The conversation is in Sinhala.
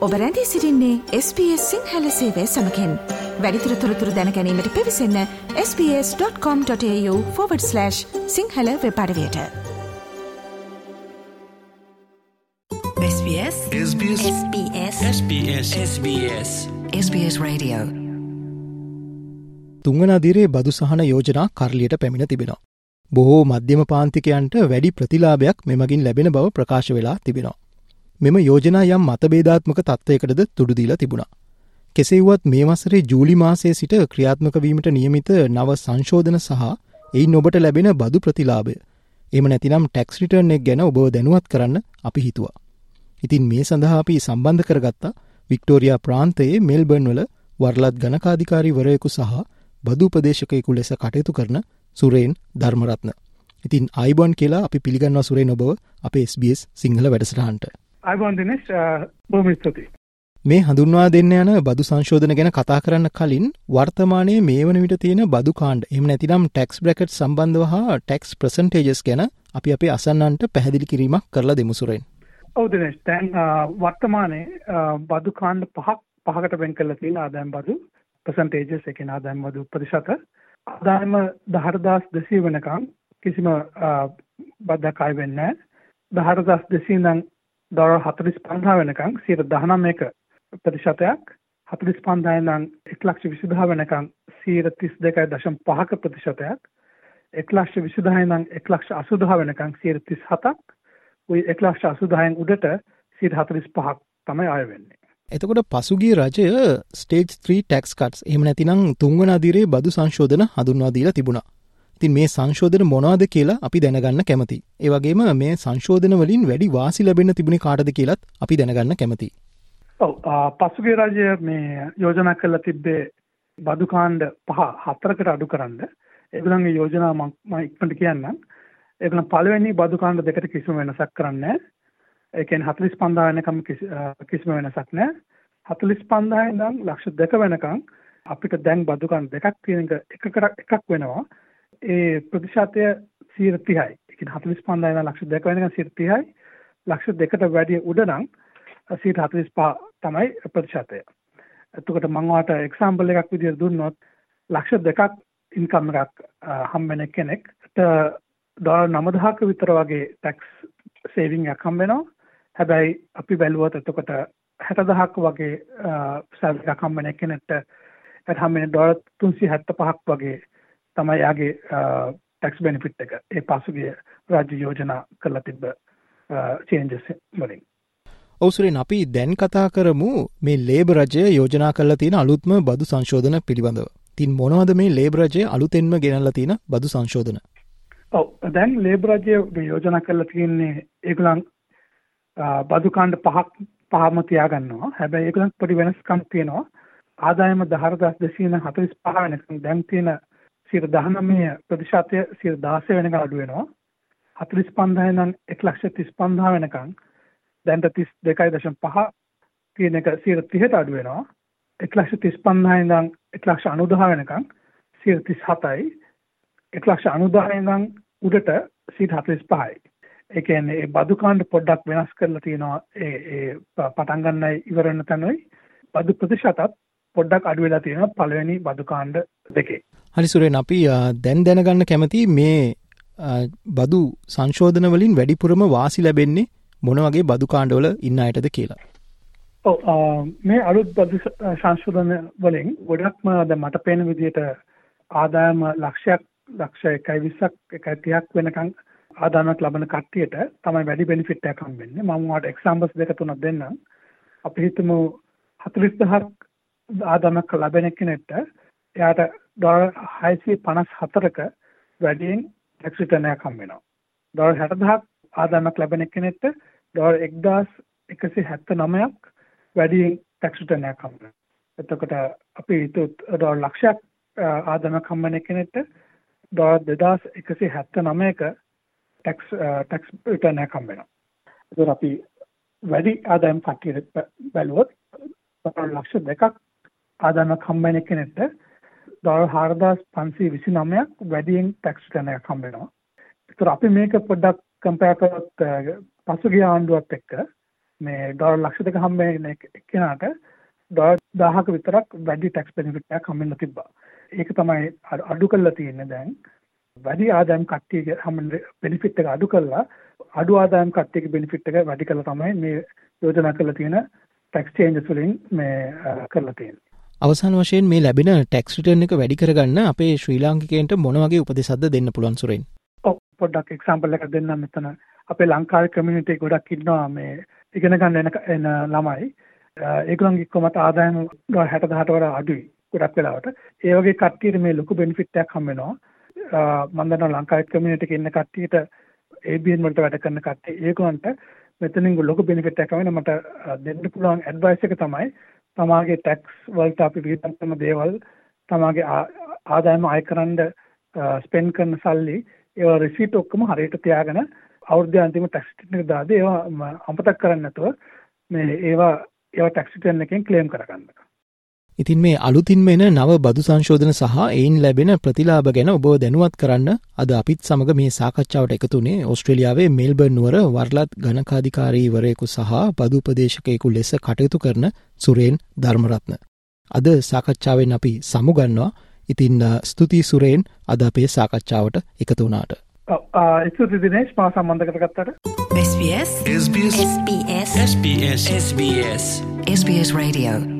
ඔබ රැඳී සිරින්නේ SBS සිංහල සේවය සමකෙන්. වැඩිතුර තොරතුර දැනැනීමට පිවිසන්න ps.com.ta/ Sinhala වෙපඩවයට SBS SBS SBS SBS SBS SBS Radio. තුංගන අදිරේ බදු සහන යෝජනා කරලියට පැමිණ තිබෙනවා. බොහෝ මධ්‍යම පාන්තිකයන්ට වැඩි ප්‍රතිලාභයක් මෙමගින් ලැබෙන බව ප්‍රකාශ වෙලා තිබෙනවා. මෙම යෝජනා යම් මතබේධාත්මක තත්ත්වයකටද තුඩුදීලා තිබුණා. කෙසේවත් මේ වසරේ ජූලි මාසයේ සිට ක්‍රියාත්මක වීමට නියමිත නව සංශෝධන සහ එයි නොබට ලැබෙන බදු ප්‍රතිලාභය. එම නැතිනම් ටැක්ස් රිටර්න් එක් ගැන ඔබ දැනුවත් කරන්න අපි හිතුවා. ඉතින් මේ සඳහා අපි සම්බන්ධ කරගත්තා වික්ටෝරයා ප්‍රාන්තයේ මෙල්බර්න් වල වර්ලත් ගණකාධිකාරීවරයෙකු සහ බදු උපදේශකයෙකු ලෙස කටයුතු කරන සුරේන් ධර්මරත්න. ඉතින් අයිබොන් කියලා අපි පිළිගන්නවා සුරේ නොබව අප SBS සිංහල වැඩසටහන්ට. අයිබෝන් දිනෙස් බොහොම ස්තුතියි. මේ හඳුන්වා දෙන්න යන බදු සංශෝධන ගැන කතා කරන්න කලින් වර්තමානයේ මේ වන විට තියෙන බදු කාණ්ඩ එම නැතිනම් ටෙක්ස් බ්‍රකට් සම්බන්ධව හා ටෙක්ස් ප්‍රසන්ටේජස් ගැන අපි අපේ අසන්නන්ට පැහැදිලි කිරීමක් කරලා දෙමුසුරෙන්. ඔව් දිනෙස් දැන් වර්තමානයේ බදු කාණ්ඩ පහක් පහකට වෙන් කරලා තියෙන ආදායම් බදු පර්සන්ටේජස් ඒ කියන්නේ ආදායම් බදු ප්‍රතිශත ආදායම 18200 වෙනකන් කිසිම බද්දක් ආය වෙන්නේ නැහැ 18200 ඉඳන් ඩොලර් 45 වෙනකන් 19ක ප්‍රතිශතයක් 45 ඉඳන් 120000 වෙනකන් 32.5ක ප්‍රතිශතයක් 120000 ඉඳන් 180000 වෙනකන් 37ක් ওই 180000න් උඩට 45ක් තමයි ආය වෙන්නේ. එතකොට පසුගිය රජය ස්ටේජ් 3 ටැක්ස් කට්ස් එහෙම නැතිනම් තුන්වන අදිරේ බදු සංශෝධන හඳුන්වා දීලා තිබුණා. ඉතින් මේ සංශෝධන මොනවද කියලා අපි දැනගන්න කැමති. ඒ වගේම මේ සංශෝධන වලින් වැඩි වාසි ලැබෙන්න තිබුණේ කාටද කියලත් අපි දැනගන්න කැමති. ඔව් පසුගිය රජය මේ යෝජනා කරලා තිබ්බේ බදු කාණ්ඩ පහ හතරකට අඩු කරන්න. ඒගොල්ලන්ගේ යෝජනා මම ඉක්මනට කියන්නම්. ඒගොල්ලන් පළවෙනි බදු කාණ්ඩ දෙකට කිසිම වෙනසක් කරන්නේ නැහැ. ඒ කියන්නේ 45000 වෙනකම් කිසිම වෙනසක් නැහැ. 45000 ඉඳන් ලක්ෂ 2 වෙනකම් අපිට දැන් බදු කාණ්ඩ දෙකක් තියෙන එක එකක් වෙනවා. ඒ ප්‍රතිශතය 130යි. ඒ කියන්නේ 45000 ඉඳන් ලක්ෂ 2 වෙනකම් 130යි. ලක්ෂ 2කට වැඩිය උඩ නම් 145 තමයි ප්‍රතිශතය. එතකොට මම ඔයාලට එක්සැම්පල් එකක් විදිහට දුන්නොත් ලක්ෂ දෙකක් ඉන්කම් එකක් හම්බෙන කෙනෙක් ඩොලර් 9000ක විතර වගේ ටැක්ස් සේවිං එකක් හම්බ වෙනවා. හැබැයි අපි බැලුවොත් එතකොට 60000ක වගේ සැලරි එකක් හම්බෙන කෙනෙක්ට ඒත් හම්බෙන්නේ ඩොලර් 375ක් වගේ තමයි යාගේ ටැක්ස් බෙනිෆිට් එක. ඒ පසුගිය රාජ්‍ය යෝජනා කරලා තිබ්බ චේන්ජස් වලින්. ඔවුසුරෙන් අපි දැන් කතා කරමු මේ ලේබ රජය යෝජනා කරලා තියෙන අලුත්ම බදු සංශෝධන පිළිබඳව. තින් මොනවද මේ ලේබ රජය අලුතෙන්ම ගෙනල්ලා තියෙන බදු සංශෝධන? ඔව් දැන් ලේබ රජය යෝජනා කරලා තියෙන්නේ ඒගොල්ලන් බදු කාණ්ඩ පහක් පහම තියාගන්නවා. හැබැයි ඒගොල්ලන් පොඩි වෙනස්කම් තියෙනවා. ආදායම 10245 වෙනකන් දැන් තියෙන 19 ප්‍රතිශතය 16 වෙනකන් අඩු වෙනවා. 45000 ඉඳන් 135000 වෙනකන් දැන් 32.5 තියෙන එක 30ට අඩු වෙනවා. 135000 ඉඳන් 190000 වෙනකන් 37යි. 190000 ඉඳන් උඩට 45යි. ඒ කියන්නේ ඒ බදු කාණ්ඩ පොඩ්ඩක් වෙනස් කරලා තියෙනවා ඒ ඒ පටන් ගන්නයි ඉවර වෙන තැනයි බදු ප්‍රතිශතත් පොඩ්ඩක් අඩු වෙලා තියෙනවා පළවෙනි බදු කාණ්ඩ දෙකේ. හරි සුරේන් අපි දැන් දැනගන්න කැමති මේ බදු සංශෝධන වලින් වැඩිපුරම වාසි ලැබෙන්නේ මොන වගේ බදු කාණ්ඩවල ඉන්න අයටද කියලා. ඔව් මේ අලුත් බදු සංශෝධන වලින් ගොඩක්ම දැන් මට පේන විදිහට ආදායම ලක්ෂයක් ලක්ෂ 120ක් 130ක් වෙනකන් ආදායමක් ලබන කට්ටියට තමයි වැඩි බෙනිෆිට් එකක් හම්බෙන්නේ. මම ඔයාලට එක්සැම්පල්ස් දෙක තුනක් දෙන්නම්. අපි හිතමු 40000ක් ආදායමක් ලැබෙන කෙනෙක්ට එයාට ඩොලර් 654ක වැඩියෙන් ටැක්ස් රිටර්න් එකක් හම්බ වෙනවා. ඩොලර් 60000ක් ආදායමක් ලැබෙන කෙනෙක්ට ඩොලර් 1179ක් වැඩියෙන් ටැක්ස් රිටර්න් එකක් හම්බ වෙනවා. එතකොට අපි හිතුවොත් ඩොලර් ලක්ෂයක් ආදායමක් හම්බෙන කෙනෙක්ට ඩොලර් 2179ක ටැක්ස් ටැක්ස් රිටර්න් එකක් හම්බ වෙනවා. ඒතර අපි වැඩි ආදායම් කට්ටියට බැලුවොත් ලක්ෂ දෙකක් ආදායමක් හම්බෙන කෙනෙක්ට ඩොලර් 4529ක් වැඩියෙන් ටැක්ස් රිටර්න් එකක් හම්බ වෙනවා. ඒතර අපි මේක පොඩ්ඩක් කම්පෙයාර් කරොත් පසුගිය ආණ්ඩුවත් එක්ක මේ ඩොලර් ලක්ෂ දෙක හම්බෙන එක්කෙනාට ඩොලර් 1000ක විතරක් වැඩි ටැක්ස් බෙනිෆිට් එකක් හම්බෙන්න තිබ්බා. ඒක තමයි අඩු කරලා තියෙන්නේ දැන්. වැඩි ආදායම් කට්ටියගේ හම්බෙන බෙනිෆිට් එක අඩු කරලා අඩු ආදායම් කට්ටියගේ බෙනිෆිට් එක වැඩි කරලා තමයි මේ යෝජනා කරලා තියෙන ටැක්ස් චේන්ජස් වලින් මේ කරලා තියෙන්නේ. අවසාන වශයෙන් මේ ලැබෙන ටැක්ස් රිටර්න් එක වැඩි කරගන්න අපේ ශ්‍රී ලාංකිකයන්ට මොන වගේ උපදෙසක්ද දෙන්න පුළුවන් සුරෙන්? ඔව් පොඩ්ඩක් එක්සැම්පල් එකක් දෙන්නම් මෙතන. අපේ ලංකාවේ කමියුනිටි ගොඩක් ඉන්නවා මේ ඉගෙන ගන්න එන එන ළමයි. ඒගොල්ලන්ගේ කොමත් ආදායම 60000ට වඩා අඩුයි ගොඩක් වෙලාවට. ඒ වගේ කට්ටියට මේ ලොකු බෙනිෆිට් එකක් හම්බ වෙනවා. මම දන්නවා ලංකාවේ කමියුනිටි එකේ ඉන්න කට්ටියට ABN වලට වැඩ කරන කට්ටිය ඒගොල්ලන්ට මෙතනින් ලොකු බෙනිෆිට් එකක් වෙන මට දෙන්න පුළුවන් ඇඩ්වයිස් එක තමයි තමාගේ ටැක්ස් වලට අපි වියදම් කරන දේවල් තමාගේ ආදායම අය කරන්න ස්පෙන්ඩ් කරන සල්ලි ඒවා රිසීට් ඔක්කොම හරියට තියාගෙන අවුරුද්දේ අන්තිම ටැක්ස් රිටර්න් එක දාදී ඒවා අමතක කරන්නේ නැතුව මේ ඒවා ඒවා ටැක්ස් රිටර්න් එකෙන් ක්ලේම් කරගන්න. ඉතින් මේ අලුතින්ම එන නව බදු සංශෝධන සහ එයින් ලැබෙන ප්‍රතිලාභ ගැන ඔබ දැනුවත් කරන්න අද අපිත් සමග මේ සාකච්ඡාවට එකතුනේ ඔස්ට්‍රේලියාවේ මෙල්බර්න් නුවර වර්ලත් ගණකාධිකාරීවරයෙකු සහ බදු උපදේශකයෙකු ලෙස කටයුතු කරන සුරේන් ධර්මරත්න. අද සාකච්ඡාවෙන් අපි සමුගන්නවා ඉතින් ස්තුතියි සුරේන් අද අපේ සාකච්ඡාවට එකතු වුණාට. ස්තුති දිනේශ් මා සම්බන්ධ කරගත්තට. SBS SBS SBS SBS SBS SBS Radio